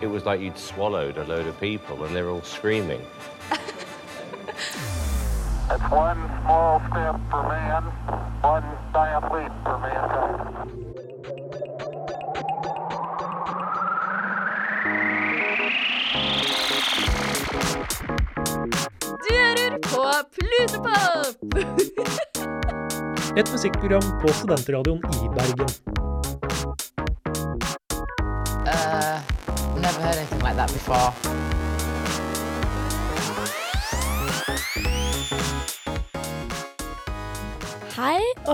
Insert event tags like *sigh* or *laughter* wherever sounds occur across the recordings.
it was like you'd swallowed a load of people and they're all screaming. *laughs* It's one small step for man, one giant leap for mankind. Du hører på Plutopop! Et musikkprogram på studentradioen i Bergen.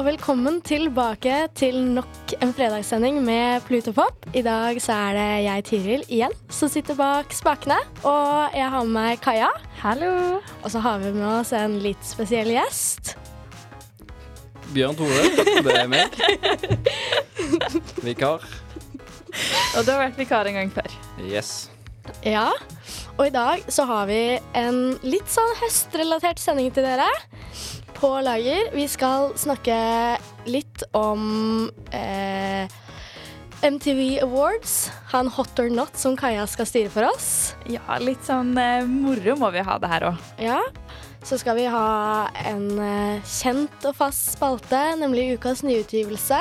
Og velkommen tilbake til nok en fredagssending med Plutopop. I dag så er det jeg, Tiril, igjen, som sitter bak spakene. Og jeg har med meg Kaja. Hallo. Og så har vi med oss en litt spesiell gjest. Bjørn Tore, det er meg. *laughs* Vikar. Og du har vært vikar en gang før. Yes. Ja, og i dag så har vi en litt sånn høstrelatert sending til dere på lager. Vi skal snakke litt om eh, MTV Awards. Han Hot or Not som Kaja skal styre for oss. Ja, litt sånn eh, moro må vi ha det her òg. Ja, så skal vi ha en eh, kjent og fast spalte, nemlig ukas nyutgivelse.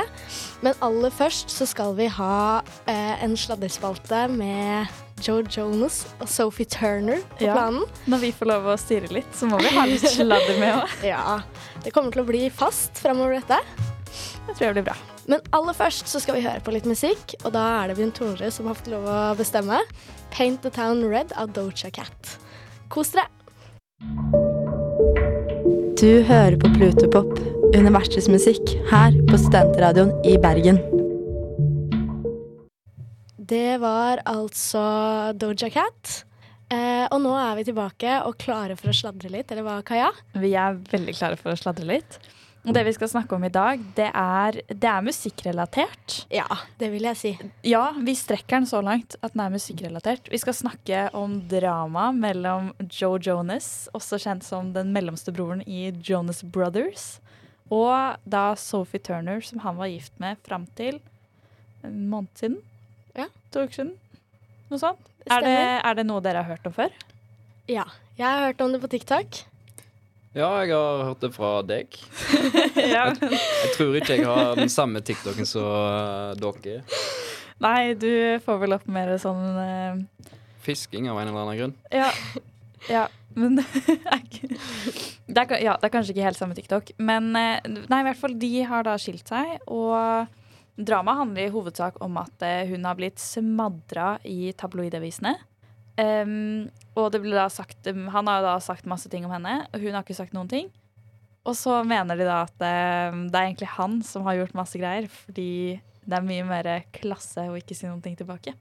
Men aller først så skal vi ha eh, en sladrespalte med Joe Jonas og Sophie Turner på Ja. planen. Når vi får lov å styre litt, så må vi ha litt sladder med òg. *laughs* Ja, det kommer til å bli fast framover dette. Det tror jeg blir bra. Men aller først så skal vi høre på litt musikk, og da er det Bjørn Tore som har fått lov å bestemme. Paint the Town Red av Doja Cat. Kos dere. Du hører på Plutopop, universets musikk, her på Studentradioen i Bergen. Det var altså Doja Cat. Eh, og nå er vi tilbake og klare for å sladre litt, eller hva, Kaja? Vi er veldig klare for å sladre litt. Og det vi skal snakke om i dag, det er, det er musikkrelatert. Ja, det vil jeg si. Ja, vi strekker den så langt at den er musikkrelatert. Vi skal snakke om drama mellom Joe Jonas, også kjent som den mellomste broren i Jonas Brothers, og da Sophie Turner, som han var gift med fram til en måned siden. To uker siden. Noe sånt. Er det, er det noe dere har hørt om før? Ja. Jeg har hørt om det på TikTok. Ja, jeg har hørt det fra deg. *laughs* ja. Jeg tror ikke jeg har den samme TikToken som uh, dere. Nei, du får vel opp mer sånn uh, Fisking av en eller annen grunn. Ja. ja. Men *laughs* det er ja, det er kanskje ikke helt samme TikTok. Men eh, nei, i hvert fall, de har da skilt seg. Og dramaet handler i hovedsak om at eh, hun har blitt smadra i tabloidavisene. Um, og det ble da sagt, han har da sagt masse ting om henne, og hun har ikke sagt noen ting. Og så mener de da at eh, det er egentlig han som har gjort masse greier, fordi det er mye mer klasse å ikke si noen ting tilbake.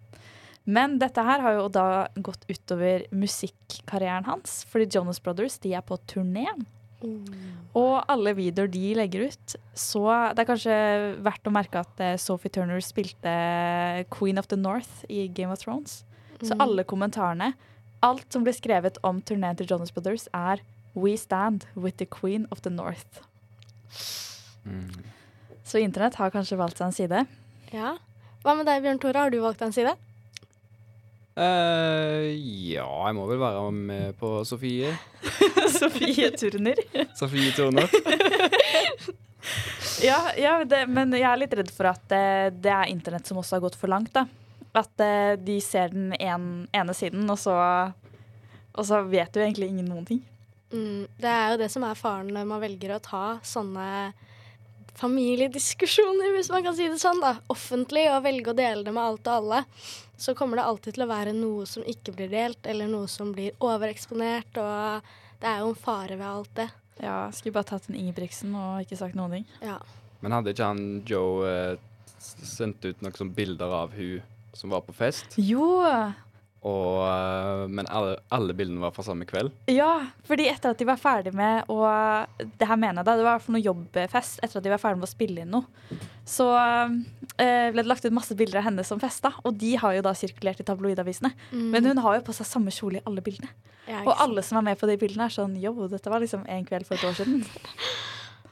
Men dette her har jo da gått utover musikkarrieren hans, fordi Jonas Brothers de er på turné. Og alle videoer de legger ut, så det er kanskje verdt å merke at eh, Sophie Turner spilte Queen of the North i Game of Thrones. Så Mm. alle kommentarene, alt som blir skrevet om turneen til Jonas Brothers, er We stand with the Queen of the North. Mm. Så internett har kanskje valgt seg en side. Ja. Hva med deg, Bjørn Tore? Har du valgt en side? Eh, ja, jeg må vel være med på Sofie. *laughs* Sofie Turner. Sofie Turner. *laughs* Ja, ja det, men jeg er litt redd for at det, det er internett som også har gått for langt. da. At eh, de ser den en, ene siden, og så, og så vet jo egentlig ingen noen ting. Mm, det er jo det som er faren når man velger å ta sånne familiediskusjoner, hvis man kan si det sånn, da. Offentlig, og velge å dele det med alt og alle. Så kommer det alltid til å være noe som ikke blir delt, eller noe som blir overeksponert, og det er jo en fare ved alt det. Ja, Skulle bare tatt en Ingebrigtsen og ikke sagt noen ting. Ja. Men hadde ikke han Joe eh, sendt ut noen sånne bilder av hun som var på fest? Jo! Og, eh, men alle, alle bildene var fra samme kveld? Ja, fordi etter at de var ferdig med å Det her mener jeg da, det var for noe jobbfest. Etter at de var ferdig med å spille inn noe. Så eh, ble det lagt ut masse bilder av henne som festa, og de har jo da sirkulert i tabloidavisene. Mm. Men hun har jo på seg samme kjole i alle bildene. Ja, Og alle som er med på de bildene, er sånn Yo, dette var liksom en kveld for et år siden. *laughs*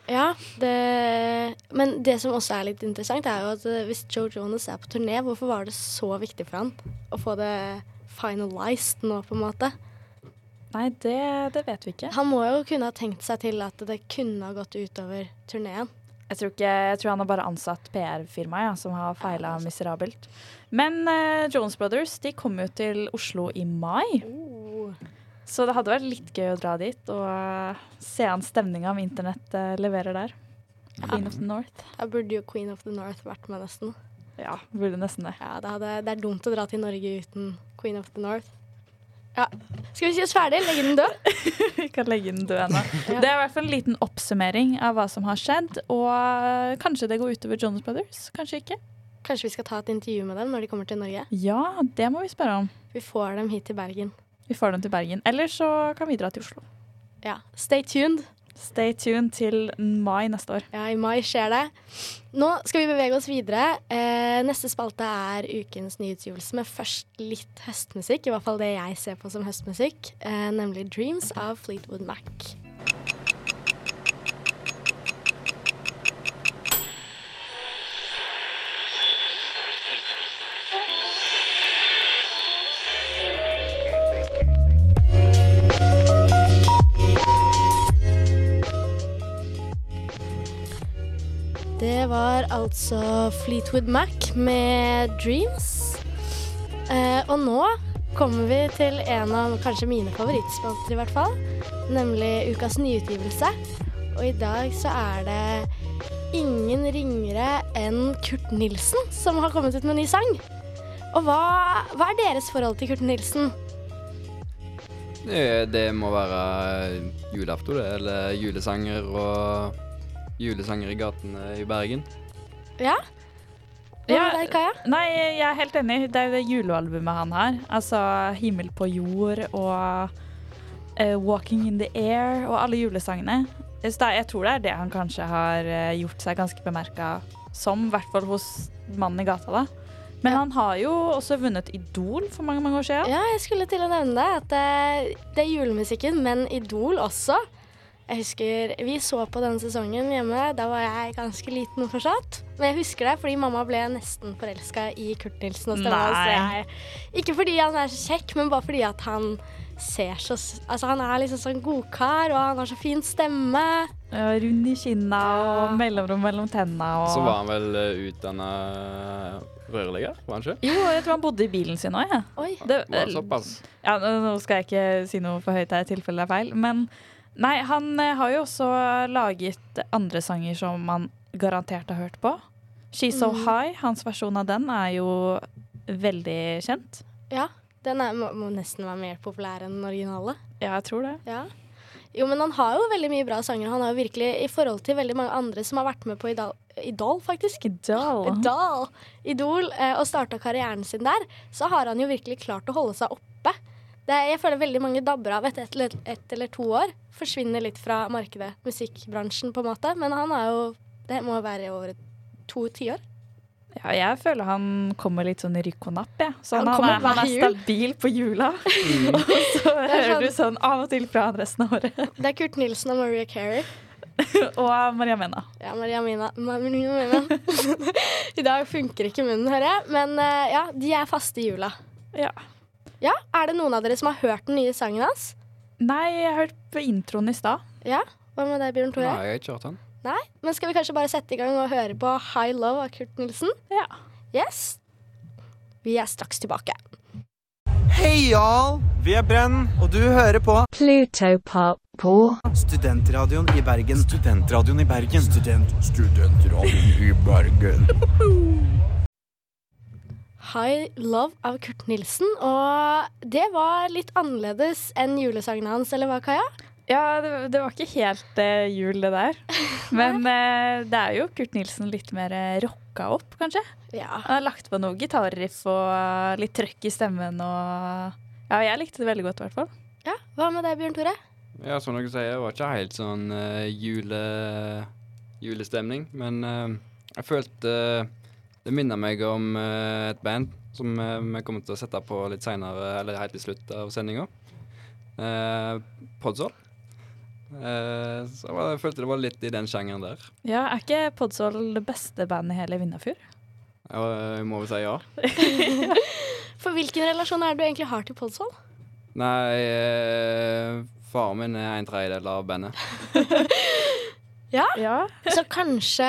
Ja, det, men det som også er litt interessant, er jo at hvis Joe Jonas er på turné, hvorfor var det så viktig for han å få det finalized nå, på en måte? Nei, det, det vet vi ikke. Han må jo kunne ha tenkt seg til at det kunne ha gått utover turneen. Jeg tror, ikke, jeg tror han har bare ansatt PR-firmaet ja, som har feila miserabelt. Men uh, Jones Brothers de kom jo til Oslo i mai. Så det hadde vært litt gøy å dra dit og uh, se an stemninga om internett uh, leverer der. Queen of the North. Da burde jo Queen of the North vært med, nesten. Ja, burde nesten det. Ja, det, hadde, det er dumt å dra til Norge uten Queen of the North. Ja. Skal vi si oss ferdig? Legge den død? *laughs* Vi kan legge den død ennå. *laughs* Ja. Det er i hvert fall en liten oppsummering av hva som har skjedd. Og eh, kanskje det går utover Jonas Brothers, kanskje ikke. Kanskje vi skal ta et intervju med dem når de kommer til Norge? Ja, det må vi spørre om. Vi får dem hit til Bergen. Vi får dem til Bergen. Eller så kan vi dra til Oslo. Ja, Stay tuned. Stay tuned til mai neste år. Ja, I mai skjer det. Nå skal vi bevege oss videre. Eh, neste spalte er ukens nyhetsgivelse med først litt høstmusikk. I hvert fall det jeg ser på som høstmusikk, eh, nemlig 'Dreams' av Fleetwood Mac. Altså Fleetwood Mac med 'Dreams'. Eh, og nå kommer vi til en av kanskje mine favorittspalter, i hvert fall. Nemlig ukas nyutgivelse. Og i dag så er det ingen ringere enn Kurt Nilsen som har kommet ut med en ny sang. Og hva, hva er deres forhold til Kurt Nilsen? Det, det må være julaften, det. Eller julesanger og julesanger i gatene i Bergen. Ja? Hva med deg, Kaja? Nei, jeg er helt enig. Det er jo det julealbumet han har. Altså 'Himmel på jord' og uh, 'Walking in the Air' og alle julesangene. Jeg tror det er det han kanskje har eh, gjort seg ganske bemerka som, i hvert fall hos mannen i gata, da. Men Ja. han har jo også vunnet Idol for mange mange år siden. Ja, jeg skulle til å nevne det. At det, det er julemusikken, men Idol også. Jeg husker Vi så på denne sesongen hjemme. Da var jeg ganske liten fortsatt. Men jeg husker det fordi mamma ble nesten forelska i Kurt Nilsen. Og stemma Ikke fordi han er så kjekk, men bare fordi at han ser så Altså, han er liksom sånn godkar, og han har så fin stemme. Ja, Rund i kinna og mellomrom mellom tenna og Så var han vel uh, utdanna rørlegger, var han ikke? Jo, jeg tror han bodde i bilen sin òg, jeg. Oi. Det, såpass? Ja, nå skal jeg ikke si noe for høyt her i tilfelle det er feil, men nei, han eh, har jo også laget andre sanger som man garantert har hørt på. She's So Mm. High, hans versjon av den, er jo veldig kjent. Ja. Den er, må, må nesten være mer populær enn den originale. Ja, jeg tror det. Ja. Jo, men han har jo veldig mye bra sanger. Han har jo virkelig, i forhold til veldig mange andre som har vært med på Idol, Idol faktisk. Idol. Idol, Idol eh, og starta karrieren sin der, så har han jo virkelig klart å holde seg oppe. Det, er- jeg føler veldig mange dabber av etter et, eller- ett eller to år. Forsvinner litt fra markedet, musikkbransjen, på en måte. Men han er jo Det må være over to tiår. Ja, jeg føler han kommer litt sånn rykk og napp, jeg. Så Han han, er, han er stabil på jula. *laughs* *laughs* og så er hører sånn- du sånn av og til fra han resten av året. *laughs* Det er Kurt Nilsen og Maria Carey. og Maria Mena. Ja, Maria Mina. Maria Mena. I dag funker ikke munnen, hører jeg. Men eh, ja, de er faste i jula. Ja. Ja, Er det noen av dere som har hørt den nye sangen hans? Nei, jeg hørte på introen i stad. Ja? Hva med deg, Bjørn Tore? Nei, jeg har ikke hørt den. Nei? Men skal vi kanskje bare sette i gang og høre på High Low av Kurt Nilsen? Ja. Yes. Vi er straks tilbake. Hei, y'all! Vi er Brenn, og du hører på Plutopop på Studentradioen i Bergen. Studentradioen i Bergen. Student, studentradioen i Bergen. *laughs* High Love av Kurt Nilsen. Og det var litt annerledes enn julesangene hans, eller hva, Kaja? Ja, det, det var ikke helt uh, jul, det der. *laughs* Men uh, det er jo Kurt Nilsen litt mer uh, rocka opp, kanskje. Ja. Han har lagt på noe gitarriff og litt trøkk i stemmen og Ja, jeg likte det veldig godt, i hvert fall. ja. Hva med deg, Bjørn Tore? Ja, som dere sier, det var ikke helt sånn jule, julestemning. Men jeg følte Det minner meg om eh, et band som eh, vi kommer til å sette på litt seinere, eller helt til slutt av sendinga. Uh, Podsol. Eh, så jeg, var, jeg følte det var litt i den sjangeren der. Ja, Er ikke Podsoul det beste bandet i hele Vindafjord? Ja, jeg må vel si ja. *laughs* For hvilken relasjon er det du egentlig har til Podsoul? Nei, eh, faren min er en tredjedel av bandet. *laughs* Ja? Ja. Så kanskje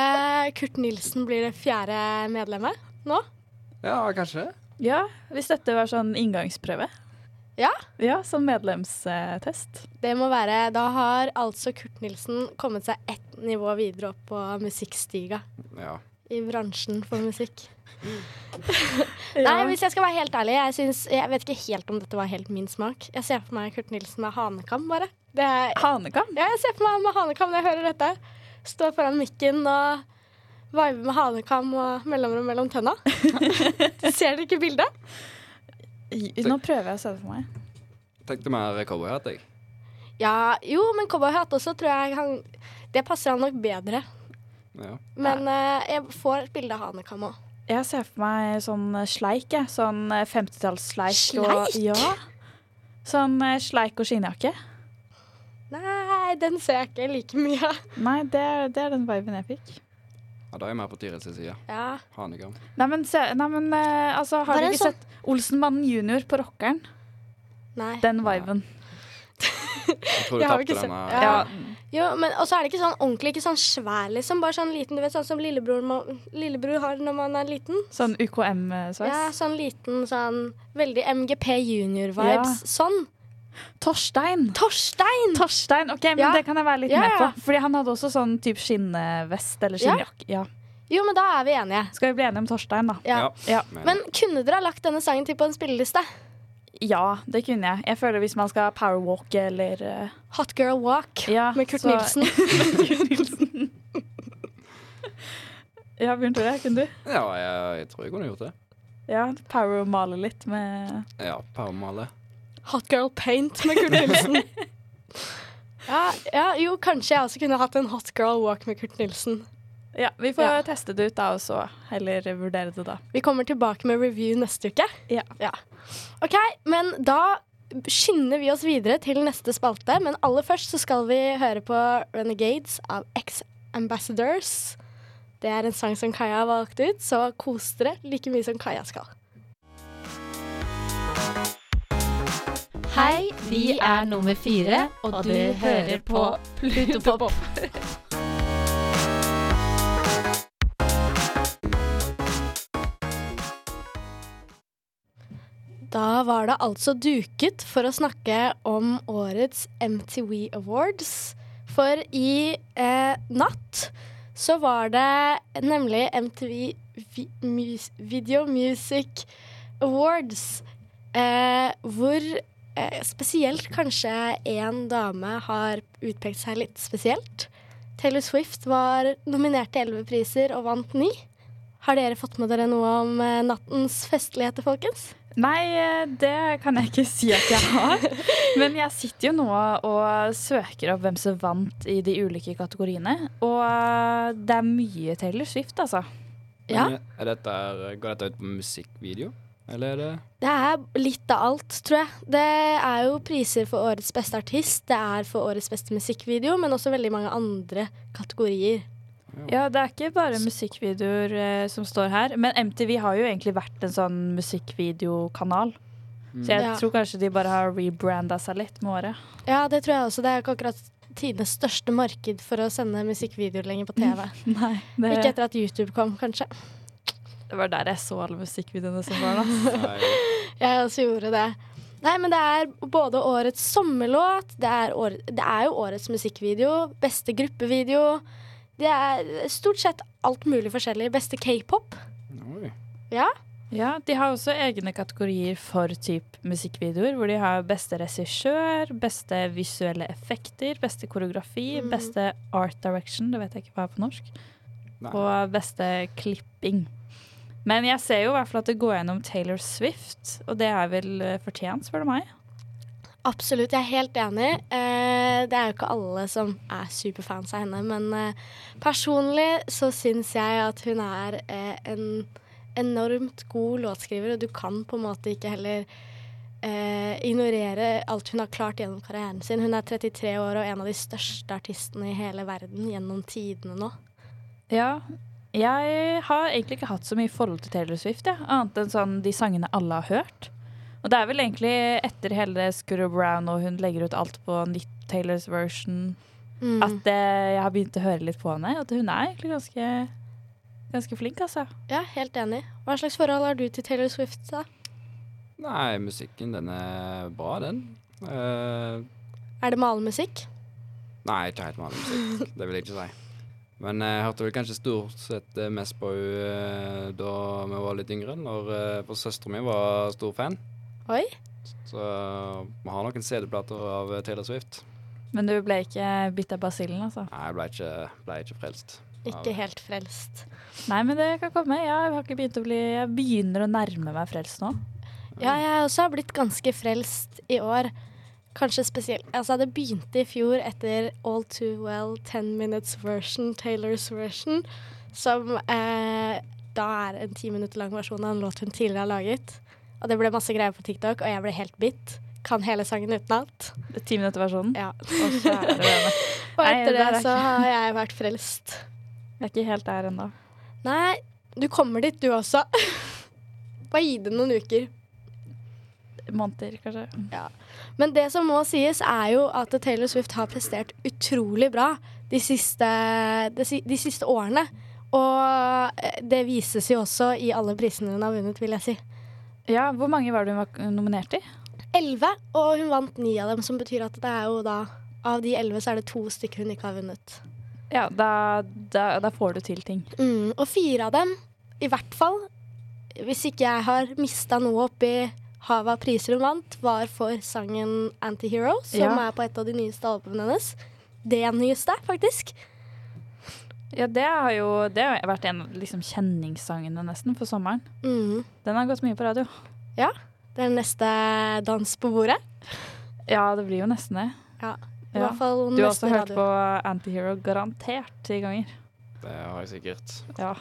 Kurt Nilsen blir det fjerde medlemmet nå? Ja, kanskje. ja, hvis dette var sånn inngangsprøve. Ja. Ja, Som medlemstest. Det må være Da har altså Kurt Nilsen kommet seg ett nivå videre opp på musikkstiga Ja. I bransjen for musikk. *laughs* Nei, hvis jeg skal være helt ærlig, jeg, synes, jeg vet ikke helt om dette var helt min smak. Jeg ser for meg Kurt Nilsen med hanekam, bare. Det er, Hanekam? ja, jeg ser for meg med hanekam når jeg hører dette. Står foran mikken og viber med hanekam og mellomrom mellom tenna. *laughs* ser dere ikke bildet? Nå prøver jeg å se det for meg. Tenkte mer cowboyhatt, jeg. Ja, jo, men cowboyhatt også tror jeg han Det passer han nok bedre. Ja. Men eh, jeg får et bilde av hanekam òg. Jeg ser for meg sånn sleik, jeg. Sånn 50-tallssleik. og- Sleik? Ja. Sånn eh, sleik og skinnjakke. Nei, den ser jeg ikke like mye av. Nei, det er, det er den viben jeg fikk. ja, da er jeg mer på Tirils side. Ja. Hanekam. Nei, men, se, nei, men eh, altså, har du ikke sånn- sett Olsenmannen junior på rockeren? Nei. Den viben. *laughs* Jeg tror du Jeg har tapte ikke sett- denne. Ja. Ja. Jo, men Og så er det ikke sånn ordentlig, ikke sånn svær, liksom. Bare sånn liten, du vet sånn som lillebror, må, lillebror har når man er liten. Sånn UKM-sveis. Ja, sånn liten, sånn veldig MGP junior-vibes. Sånn. Torstein! Torstein! Torstein, ok, men Ja. Det kan jeg være litt Ja, med på. Fordi han hadde også sånn type skinnvest eller Ja. skinnjakke. Ja. Jo, men da er vi enige. Skal vi bli enige om Torstein, da? Ja. Ja. Men kunne dere ha lagt denne sangen til på en spilleliste? Ja, det kunne jeg. Jeg føler Hvis man skal powerwalke eller uh, Hot Girl Walk Ja, med Kurt så- Nilsen. *laughs* Ja, Bjørn Tore, kunne du? Ja, jeg, jeg tror jeg kunne gjort det. Ja, power-male litt med Ja, powermale. Hot Girl Paint med Kurt Nilsen. *laughs* ja, ja, jo, kanskje jeg også kunne hatt en Hot Girl Walk med Kurt Nilsen. Ja, vi får Ja. teste det ut da, og så heller vurdere det da. Vi kommer tilbake med review neste uke. Ja. OK, men da skynder vi oss videre til neste spalte. Men aller først så skal vi høre på Renegades av Ex-Ambassadors. Det er en sang som Kaja har valgt ut, så kos dere like mye som Kaja skal. Hei, vi er nummer fire, og du hører på Plutopop. Da var det altså duket for å snakke om årets MTV Awards. For i eh, natt så var det nemlig MTV Vi Mus Video Music Awards. Eh, hvor eh, spesielt kanskje én dame har utpekt seg litt spesielt. Taylor Swift var nominert til elleve priser og vant ni. Har dere fått med dere noe om eh, nattens festligheter, folkens? Nei, eh, det kan jeg ikke si at jeg har. Men jeg sitter jo nå og søker opp hvem som vant i de ulike kategoriene. Og eh, det er mye Taylor Swift, altså. Ja. Er dette, går dette ut på musikkvideo? Eller er det Det er litt av alt, tror jeg. Det er jo priser for årets beste artist, det er for årets beste musikkvideo, men også veldig mange andre kategorier. Ja, det er ikke bare musikkvideoer eh, som står her. Men MTV har jo egentlig vært en sånn musikkvideokanal. Så jeg Ja. tror kanskje de bare har rebranda seg litt med året. Ja, det tror jeg også. Det er ikke akkurat tidenes største marked for å sende musikkvideoer lenger på TV. *laughs* Nei, det, Ikke etter at YouTube kom, kanskje. det var der jeg så alle musikkvideoene som var, da. *laughs* *laughs* Jeg også gjorde det. Nei, men det er både årets sommerlåt, det er, år, det er jo årets musikkvideo, beste gruppevideo. Det er stort sett alt mulig forskjellig. Beste k-pop. Ja. Ja, De har også egne kategorier for typ musikkvideoer, hvor de har beste regissør, beste visuelle effekter, beste koreografi, Mm. beste art direction, det vet jeg ikke hva er på norsk, Nei. og beste klipping. Men jeg ser jo i hvert fall at det går gjennom Taylor Swift, og det er vel eh, fortjent, spør du meg. Absolutt, jeg er helt enig. Eh, det er jo ikke alle som er superfans av henne, men eh, personlig så syns jeg at hun er eh, en enormt god låtskriver, og du kan på en måte ikke heller ignorere alt hun har klart gjennom karrieren sin. Hun er 33 år og en av de største artistene i hele verden gjennom tidene nå. Ja. Jeg har egentlig ikke hatt så mye forhold til Taylor Swift, jeg. annet enn sånn de sangene alle har hørt. Og det er vel egentlig etter hele Scooter Brown og hun legger ut alt på nytt Taylors version, Mm. at det, jeg har begynt å høre litt på henne. At hun er egentlig ganske, ganske flink, altså. Ja, helt enig. Hva slags forhold har du til Taylor Swift, da? Nei, musikken, den er bra, den. Uh, Er det malemusikk? nei, ikke helt malemusikk. Det vil jeg ikke si. Men jeg hørte vel kanskje stort sett eh, mest på henne da vi var litt yngre, når uh, for søstera mi var stor fan. Oi. Så vi har noen CD-plater av Taylor Swift. Men du ble ikke bitt av basillen, altså? Nei, jeg ble ikke, ble ikke frelst. Ikke helt frelst. Nei, men det kan komme. Jeg har ikke begynt å bli Jeg begynner å nærme meg frelst nå. Ja, jeg også har blitt ganske frelst i år. Kanskje spesielt Altså, det begynte i fjor etter All Too Well 10 Minutes Version, Taylors version, som eh, da er en ti minutter lang versjon av en låt hun tidligere har laget. Og det ble masse greier på TikTok, og jeg ble helt bitt. Kan hele sangen utenat. Ti minutter-versjonen? Ja. Å, kjære vene. *laughs* Og etter Nei, det så har jeg vært frelst. Jeg er ikke helt der ennå. Nei, du kommer dit du også. *laughs* Bare gi det noen uker. Måneder, kanskje. Ja. Men det som må sies, er jo at Taylor Swift har prestert utrolig bra de siste, de, de siste årene. Og eh, det vises jo også i alle prisene hun har vunnet, vil jeg si. Ja, Hvor mange var det hun var nominert i? Elleve, og hun vant ni av dem, som betyr at det er jo da Av de elleve så er det to stykker hun ikke har vunnet. Ja, da, da, da får du til ting. Mm, og fire av dem, i hvert fall, hvis ikke jeg har mista noe oppi havet av priser hun vant, var for sangen 'Antihero', som Ja. er på et av de nyeste albumene hennes. Det nyeste, faktisk. Ja, det har jo det har vært en av liksom, kjenningssangene nesten for sommeren. Mm. Den har gått mye på radio. Ja. Det er neste dans på bordet. Ja, det blir jo nesten det. Ja. I Ja. hvert fall Du har også hørt radio. på Antihero garantert ti ganger. Det har jeg sikkert. Ja.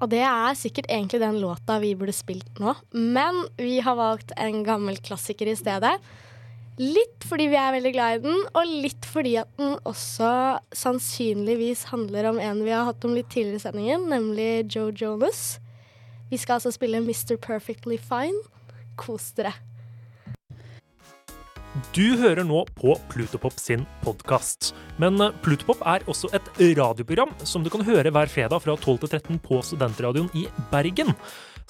Og det er sikkert egentlig den låta vi burde spilt nå, men vi har valgt en gammel klassiker i stedet. Litt fordi vi er veldig glad i den, og litt fordi at den også sannsynligvis handler om en vi har hatt om litt tidligere i sendingen, nemlig Joe Jonas. Vi skal altså spille Mr. Perfectly Fine. Kos dere. Du hører nå på Plutopop sin podkast. Men eh, Plutopop er også et radioprogram som du kan høre hver fredag fra 12 til 13 på Studentradioen i Bergen.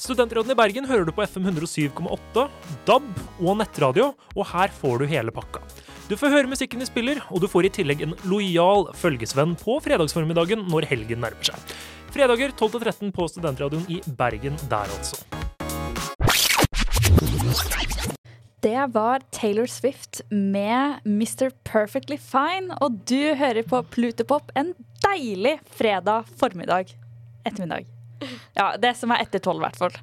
Studentradioen i Bergen hører du på FM 107,8, DAB og nettradio, og her får du hele pakka. Du får høre musikken de spiller, og du får i tillegg en lojal følgesvenn på fredagsformiddagen når helgen nærmer seg. Fredager 12-13 på Studentradioen i Bergen der, altså. Det var Taylor Swift med Mr. Perfectly Fine, og du hører på Plutopop en deilig fredag formiddag. Ettermiddag. Ja, det som er etter tolv, i hvert fall.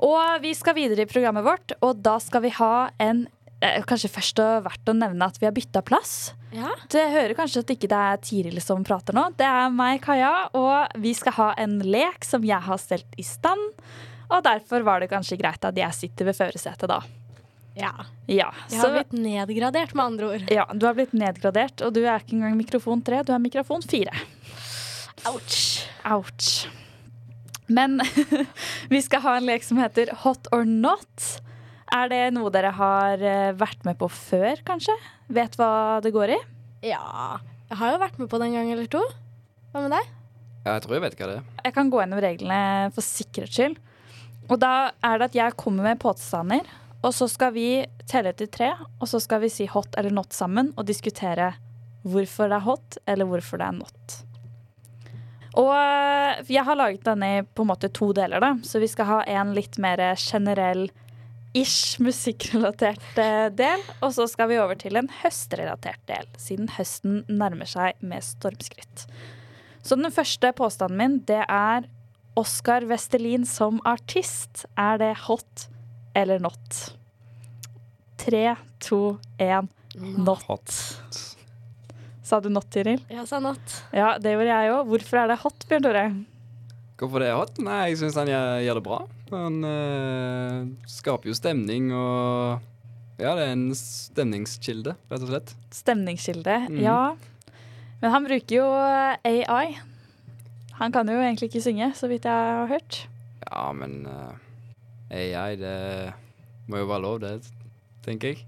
Og vi skal videre i programmet vårt, og da skal vi ha en eh, Kanskje først og verdt å nevne at vi har bytta plass. Ja. Det hører kanskje at ikke det er Tiril som prater nå. Det er meg, Kaja, og vi skal ha en lek som jeg har stelt i stand. Og derfor var det kanskje greit at jeg sitter ved førersetet da. Ja. Ja, Jeg har blitt nedgradert, med andre ord. ja, du har blitt nedgradert, og du er ikke engang mikrofon tre, du er mikrofon fire. Ouch. Ouch. Men *laughs* vi skal ha en lek som heter Hot or not. Er det noe dere har eh, vært med på før, kanskje? Vet hva det går i? Ja. Jeg har jo vært med på det en gang eller to. Hva med deg? Ja, Jeg tror jeg vet hva det er. Jeg kan gå gjennom reglene for sikkerhets skyld. Og da er det at jeg kommer med påstander, og så skal vi telle til tre, og så skal vi si hot eller not sammen og diskutere hvorfor det er hot, eller hvorfor det er not. Og øh, jeg har laget denne i på en måte to deler, da. Så vi skal ha en litt mer generell ish musikkrelatert eh, del, og så skal vi over til en høstrelatert del, siden høsten nærmer seg med stormskritt. Så den første påstanden min, det er Oskar Vestelin som artist. Er det hot eller not? Tre, to, én. Not. Sa du natt, Tiril? Ja, sa natt. Ja, det gjorde jeg òg. Hvorfor er det hot, Bjørn Tore? Hvorfor det er hot? Nei, jeg syns han gjør, gjør det bra. Han øh, skaper jo stemning og Ja, det er en stemningskilde, rett og slett. Stemningskilde, mm. ja. Men han bruker jo eh, AI. Han kan jo egentlig ikke synge, så vidt jeg har hørt. Ja, men uh, AI, det må jo være lov, det, tenker jeg.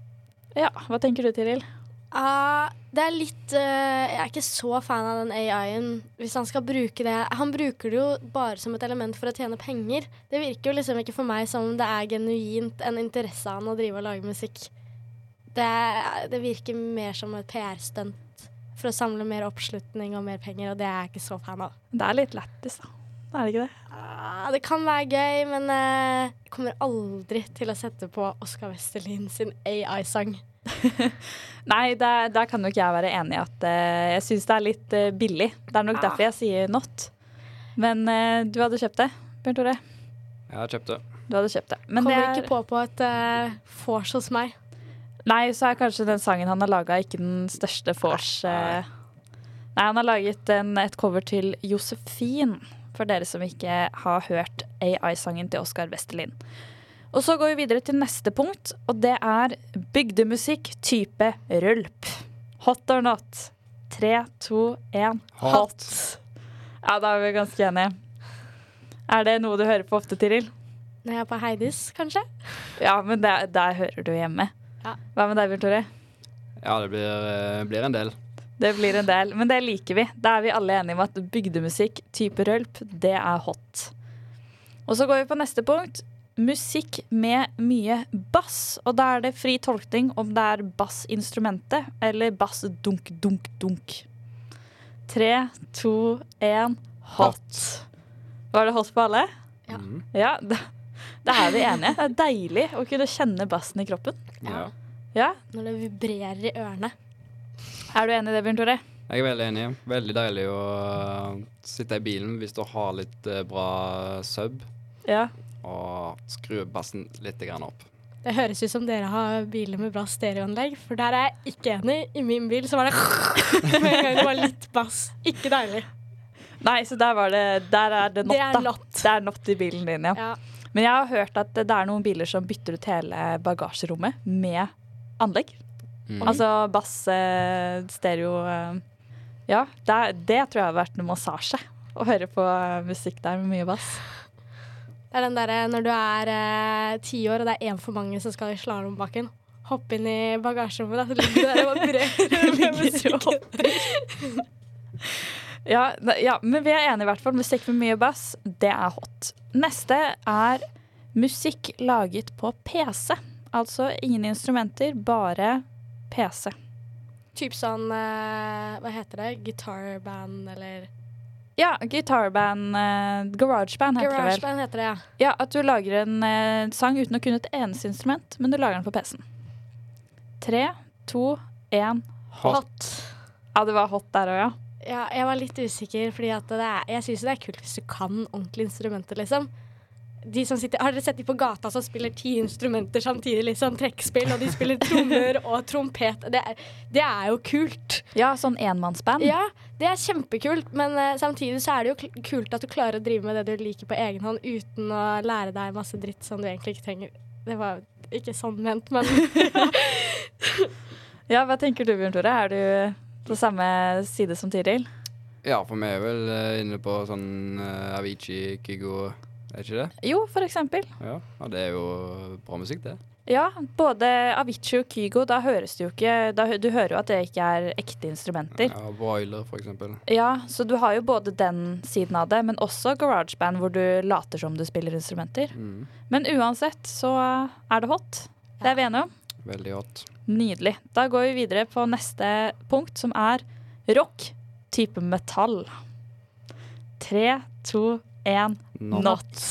Ja, hva tenker du, Tiril? Ah, det er litt uh, Jeg er ikke så fan av den AI-en. Hvis han skal bruke det Han bruker det jo bare som et element for å tjene penger. Det virker jo liksom ikke for meg som om det er genuint en interesse av han å drive og lage musikk. Det, det virker mer som et PR-stunt for å samle mer oppslutning og mer penger, og det er jeg ikke så fan av. Det er litt lættis, da. Er det ikke det? Uh, det kan være gøy, men eh, jeg kommer aldri til å sette på Oskar Westerlin sin AI-sang. *laughs* Nei, der, der kan nok jeg være enig i at uh, jeg syns det er litt uh, billig. Det er nok ja. derfor jeg sier not. Men uh, du hadde kjøpt det, Bjørn Tore. Jeg har kjøpt det. Du hadde kjøpt det. Men kommer det er, ikke på på et uh, vors hos meg. Nei, så er kanskje den sangen han har laga, ikke den største vors. Nei, han har laget en, et cover til Josefin, for dere som ikke har hørt AI-sangen til Oskar Westerlin. Og så går vi videre til neste punkt, og det er bygdemusikk type rølp. Hot or not? Tre, to, én. Hot. Ja, da er vi ganske enige. Er det noe du hører på ofte, Tiril? Når jeg er på Heidis, kanskje? Ja, men der, der hører du hjemme. Ja. Hva med deg, Bjørn Tore? Ja, det blir, eh, blir en del. Det blir en del, men det liker vi. Da er vi alle enige om at bygdemusikk type rølp, det er hot. Og så går vi på neste punkt. Musikk med mye bass. Og da er det fri tolkning om det er bassinstrumentet eller bass dunk, dunk, dunk. Tre, to, én hot. Var det hot på alle? Ja. Ja, da, da er vi enige. Det er deilig å kunne kjenne bassen i kroppen. Ja. Ja, Når det vibrerer i ørene. Er du enig i det, Bjørn Tore? Jeg er veldig enig. Veldig deilig å sitte i bilen hvis du har litt eh, bra sub, Ja. Og skru bassen litt grann opp. Det høres ut som dere har biler med bra stereoanlegg, for der er jeg ikke enig. I min bil så var det *laughs* med en gang det var litt bass. Ikke deilig. Nei, så der var det Der er det not, Det er da. not. Det er not i bilen din, ja. Ja. Men jeg har hørt at det er noen biler som bytter ut hele bagasjerommet med anlegg. Mm. Altså bass, eh, stereo eh, Ja, det, det tror jeg har vært en massasje. Å høre på eh, musikk der med mye bass. Det er den derre når du er eh, ti år og det er én for mange som skal i slalåmbakken. Hopp inn i bagasjerommet, da, så ligger du der og *laughs* brøler musikken. Ja, ja, men vi er enige i hvert fall. Musikk med mye bass, det er hot. Neste er musikk laget på PC. Altså ingen instrumenter, bare PC. Typ sånn eh, Hva heter det? Gitarband eller Ja, gitarband, uh, garageband heter det vel. Garageband heter det, ja. Ja, At du lager en uh, sang uten å kunne et eneste instrument, men du lager den på PC-en. Tre, to, én Hot. Ja, det var hot der òg, ja. Ja, jeg var litt usikker, fordi at det er, jeg syns det er kult hvis du kan ordentlige instrumenter, liksom. De som sitter, har dere sett de på gata som spiller ti instrumenter samtidig? liksom Trekkspill, og de spiller trommer og trompet. Det, er- det er jo kult. Ja, sånn enmannsband. Ja, det er kjempekult, men uh, samtidig så er det jo kult at du klarer å drive med det du liker på egen hånd, uten å lære deg masse dritt som du egentlig ikke trenger. Det var ikke sånn ment, men *laughs* Ja, Hva tenker du, Bjørn Tore? Er du på samme side som Tiril? Ja, for vi er vel eh, inne på sånn uh, Avicii, Kygo, er ikke det? Jo, for eksempel. Ja, ja det er jo bra musikk, det. Ja, både Avicii og Kygo, da høres det jo ikke da, Du hører jo at det ikke er ekte instrumenter. Ja, Broiler, for eksempel. Ja, så du har jo både den siden av det, men også garageband hvor du later som du spiller instrumenter. Mm. Men uansett så er det hot. Det er vi enige om. Veldig hot. Nydelig. Da går vi videre på neste punkt, som er rock type metall. Tre, to, én natt.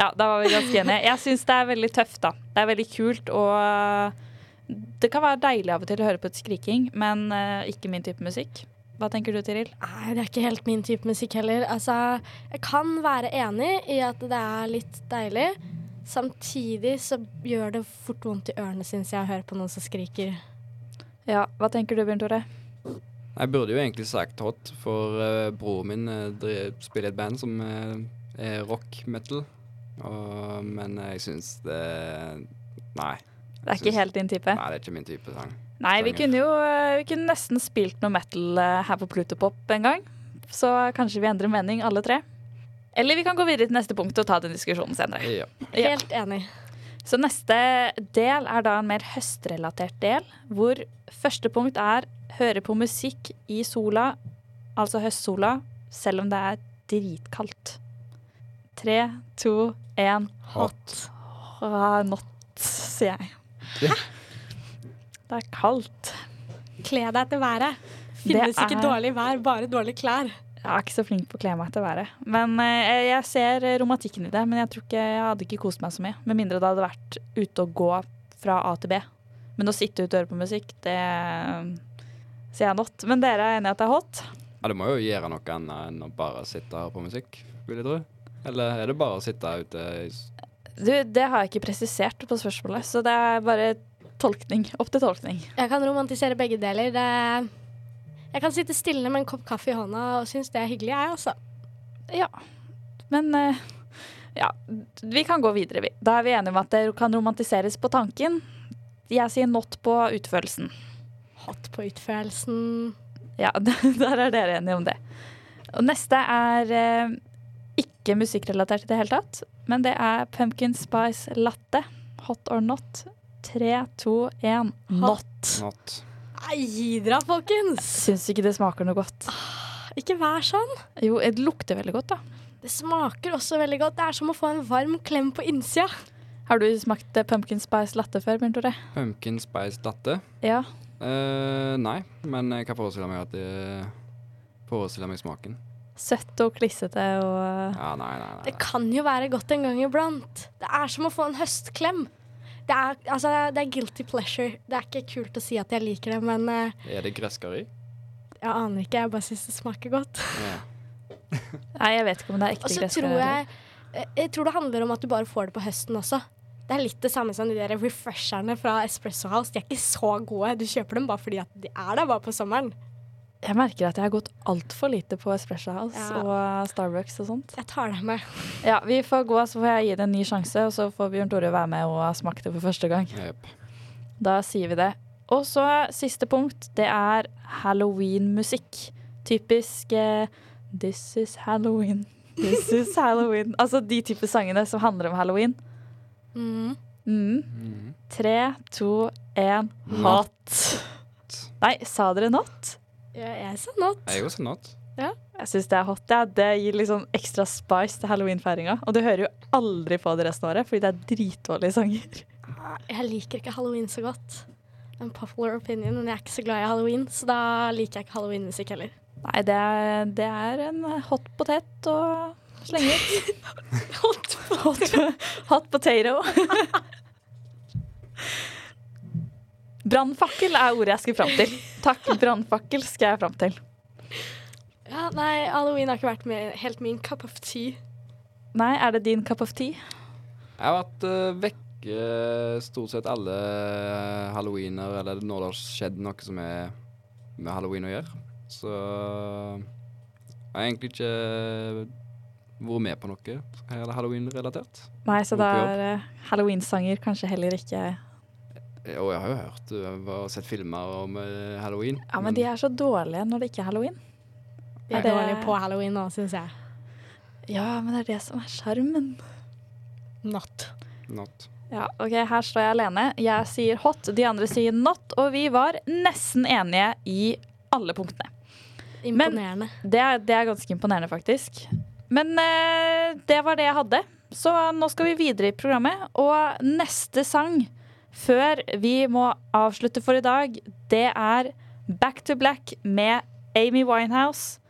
Ja, da var vi ganske enige. Jeg syns det er veldig tøft, da. Det er veldig kult og Det kan være deilig av og til å høre på et skriking, men uh, ikke min type musikk. Hva tenker du, Tiril? Nei, det er ikke helt min type musikk heller. Altså, jeg kan være enig i at det er litt deilig. Samtidig så gjør det fort vondt i ørene, syns jeg, å høre på noen som skriker. Ja, Hva tenker du, Bjørn Tore? Jeg burde jo egentlig sagt hot, for uh, broren min uh, spiller i et band som uh, er rock metal. Og, men jeg syns det Nei. Det er ikke helt din type? Nei, det er ikke min type sang. Nei, vi kunne jo vi kunne nesten spilt noe metal her på Plutopop en gang. Så kanskje vi endrer mening, alle tre. Eller vi kan gå videre til neste punkt og ta den diskusjonen senere. Ja. Helt enig. Så neste del er da en mer høstrelatert del, hvor første punkt er høre på musikk i sola, altså høstsola, selv om det er dritkaldt. Tre, to, én Hot. Ah, Not, sier jeg. Hæ? Det er kaldt. Kle deg etter været. Finnes ikke er- dårlig vær, bare dårlige klær. Jeg er ikke så flink på å kle meg etter været. Men eh, jeg ser romantikken i det. Men jeg tror ikke jeg hadde ikke kost meg så mye. Med mindre det hadde vært ute og gå fra A til B. Men å sitte ute og høre på musikk, det sier jeg not. Men dere er enige i at det er hot? Ja, du må jo gjøre noe annet enn å bare sitte og høre på musikk, vil jeg tro. Eller er det bare å sitte ute i Du, det har jeg ikke presisert på spørsmålet, så det er bare tolkning. Opp til tolkning. Jeg kan romantisere begge deler. Det jeg kan sitte stille med en kopp kaffe i hånda og synes det er hyggelig, jeg, altså. Ja. Men eh, ja, vi kan gå videre, vi. Da er vi enige om at det kan romantiseres på tanken. Jeg sier not på utførelsen. Hot på utførelsen. Ja, *laughs* der er dere enige om det. Og neste er eh, ikke musikkrelatert i det hele tatt, men det er pumpkin spice latte. Hot or not. Tre, to, én. Not. Not. Nei, gi dere, folkens! Syns ikke det smaker noe godt. Ikke vær sånn. Jo, det lukter veldig godt, da. Det smaker også veldig godt. Det er som å få en varm klem på innsida. Har du smakt eh, pumpkin spice latte før, Bjørn Tore? Pumpkin spice latte? Ja. Uh, nei, men jeg kan forestille meg at det forestiller meg smaken. Søtt og klissete og Ja, nei, nei. nei. Det kan jo være godt en gang iblant. Det er som å få en høstklem. Det er, altså, det er guilty pleasure. Det er ikke kult å si at jeg liker det, men uh, Er det gresskari? jeg aner ikke. Jeg bare syns det smaker godt. Ja. *laughs* Nei, jeg vet ikke om det er Og ekte så tror jeg eh, Jeg tror det handler om at du bare får det på høsten også. Det er litt det samme som de der refresherne fra Espresso House. De er ikke så gode. Du kjøper dem bare fordi at de er der bare på sommeren. Jeg merker at jeg har gått altfor lite på Espresso House Ja. og Starbucks og sånt. Jeg tar det med. Ja, vi får gå, så får jeg gi det en ny sjanse, og så får Bjørn Tore være med og smake det for første gang. Yep. Da sier vi det. Og så siste punkt, det er halloween-musikk. Typisk eh, This is Halloween, this is Halloween. *laughs* Altså de type sangene som handler om halloween. Mm. Mm. Mhm. Tre, to, én, hot. Nei, sa dere not? Ja, jeg sa not. Jeg er også not. Jeg syns det er hot. Ja. Det gir liksom ekstra spice til halloweenfeiringa. Og du hører jo aldri på det resten av året, fordi det er dritdårlige sanger. Jeg liker ikke halloween så godt. En popular opinion, men jeg er ikke så glad i halloween, så da liker jeg ikke halloweenmusikk heller. Nei, det er, det er en hot potet å slenge ut. *laughs* hot, hot, hot potato. *laughs* Brannfakkel er ordet jeg skal fram til. Takk, brannfakkel skal jeg fram til. Ja, nei, halloween har ikke vært med, helt min cup of tea. Nei, er det din cup of tea? Jeg har vært uh, vekke stort sett alle halloweener, eller når det har skjedd noe som er med halloween å gjøre. Så jeg har egentlig ikke vært med på noe halloween-relatert. Nei, så da er uh, halloween-sanger kanskje heller ikke Og jeg har jo hørt og sett filmer om uh, halloween. Ja, men de er så dårlige når det ikke er halloween. De er det- dårlige på halloween nå, syns jeg. Ja, men det er det som er sjarmen. Not. Not. Ja, ok, Her står jeg alene. Jeg sier hot, de andre sier not, og vi var nesten enige i alle punktene. Imponerende. Det er, det er ganske imponerende, faktisk. Men eh, det var det jeg hadde. Så nå skal vi videre i programmet. Og neste sang, før vi må avslutte for i dag, det er Back to Black med Amy Winehouse.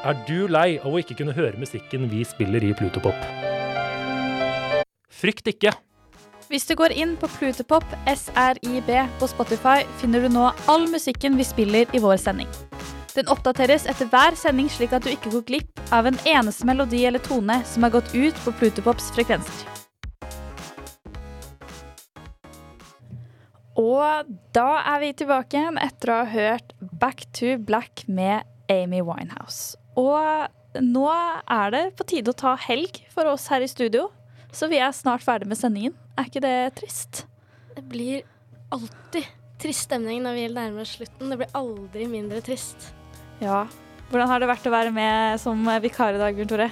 Er du lei av å ikke kunne høre musikken vi spiller i Plutopop? Frykt ikke! Hvis du går inn på Plutopop SRIB på Spotify, finner du nå all musikken vi spiller i vår sending. Den oppdateres etter hver sending, slik at du ikke går glipp av en eneste melodi eller tone som har gått ut på Plutopops frekvenser. Og da er vi tilbake igjen etter å ha hørt Back to Black med Amy Winehouse. Og nå er det på tide å ta helg for oss her i studio. Så vi er snart ferdig med sendingen. Er ikke det trist? Det blir alltid trist stemning når vi nærmer oss slutten. Det blir aldri mindre trist. Ja. Hvordan har det vært å være med som vikar i dag, Bjørn Tore?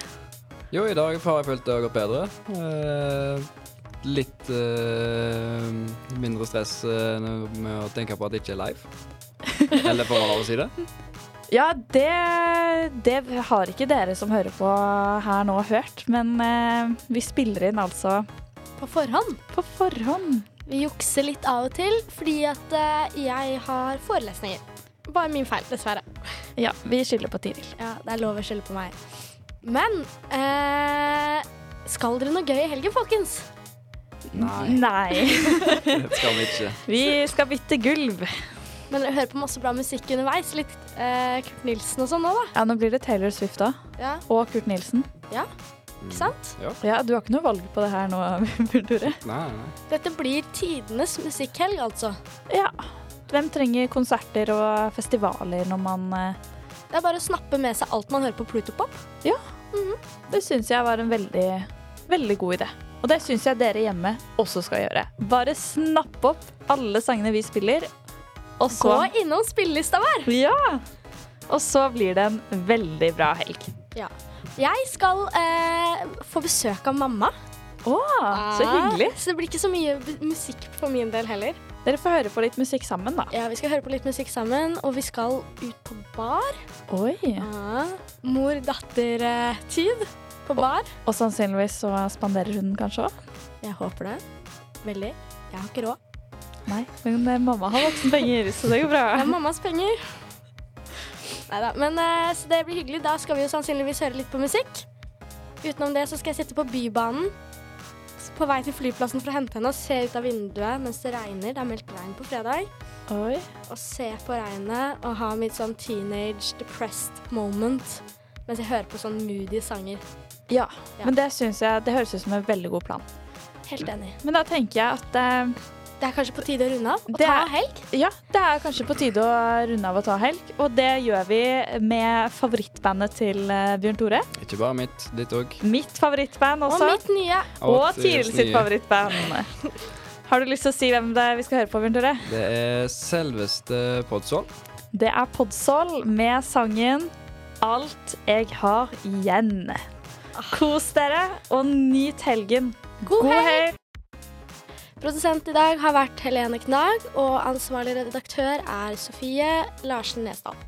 Jo, i dag har jeg følt det har gått bedre. Eh, litt eh, mindre stress eh, med å tenke på at det ikke er live. *laughs* Eller får man lov å si det. Ja, det, det har ikke dere som hører på her nå hørt, men eh, vi spiller inn altså På forhånd. På forhånd. Vi jukser litt av og til fordi at eh, jeg har forelesninger. Bare min feil, dessverre. Ja, vi skylder på Tiril. Ja, det er lov å skylde på meg. Men eh, skal dere noe gøy i helgen, folkens? Nei. Nei. *laughs* Det skal vi ikke. vi skal bytte gulv. Men dere hører på masse bra musikk underveis. Litt eh, Kurt Nilsen og sånn nå, da. Ja, nå blir det Taylor Swift da. Ja. Og Kurt Nilsen. ja. Ikke sant? Ja. Ja, du har ikke noe valg på det her nå, *laughs* Bjørn Tore. Nei, nei. Dette blir tidenes musikkhelg, altså. Ja. Hvem trenger konserter og festivaler når man eh, Det er bare å snappe med seg alt man hører på Plutopop. Det syns jeg var en veldig, veldig god idé. Og det syns jeg dere hjemme også skal gjøre. Bare snapp opp alle sangene vi spiller, og så Gå innom spillelista vår! Ja! Og så blir det en veldig bra helg. Ja. Jeg skal eh, få besøk av mamma. Å, så hyggelig. Så det blir ikke så mye musikk for min del heller. Dere får høre på litt musikk sammen, da. Ja, Vi skal høre på litt musikk sammen, og vi skal ut på bar. Oi. Ja. Mor-datter-tid på bar. Og sannsynligvis så spanderer hun kanskje òg. Jeg håper det. Veldig. Jeg har ikke råd. Nei, men eh, mamma har voksenpenger, så det går bra. Det er mammas penger. Neida, Men eh, så det blir hyggelig. Da skal vi jo sannsynligvis høre litt på musikk. Utenom det så skal jeg sitte på Bybanen på vei til flyplassen for å hente henne og se ut av vinduet mens det regner. Det er meldt regn på fredag. Oi. Og se på regnet og ha mitt sånn teenage depressed moment mens jeg hører på sånn moody sanger. Ja, Ja. men det syns jeg Det høres ut som en veldig god plan. Helt enig. Men da tenker jeg at eh, Det er kanskje på tide å runde av og Det ta helg. Ja, det er kanskje på tide å runde av og ta helg. Og det gjør vi med favorittbandet til eh, Bjørn Tore. Ikke bare mitt, ditt òg. Mitt favorittband også. Og mitt nye. Og Og Tiril sitt nye. favorittband. Har du lyst til å si hvem det er vi skal høre på, Bjørn Tore? Det er selveste Podsol. Det er Podsol med sangen 'Alt jeg har igjen'. Kos dere, og nyt helgen. God, God helg! Produsent i dag har vært Helene Knag, og ansvarlig redaktør er Sofie Larsen Nesdal.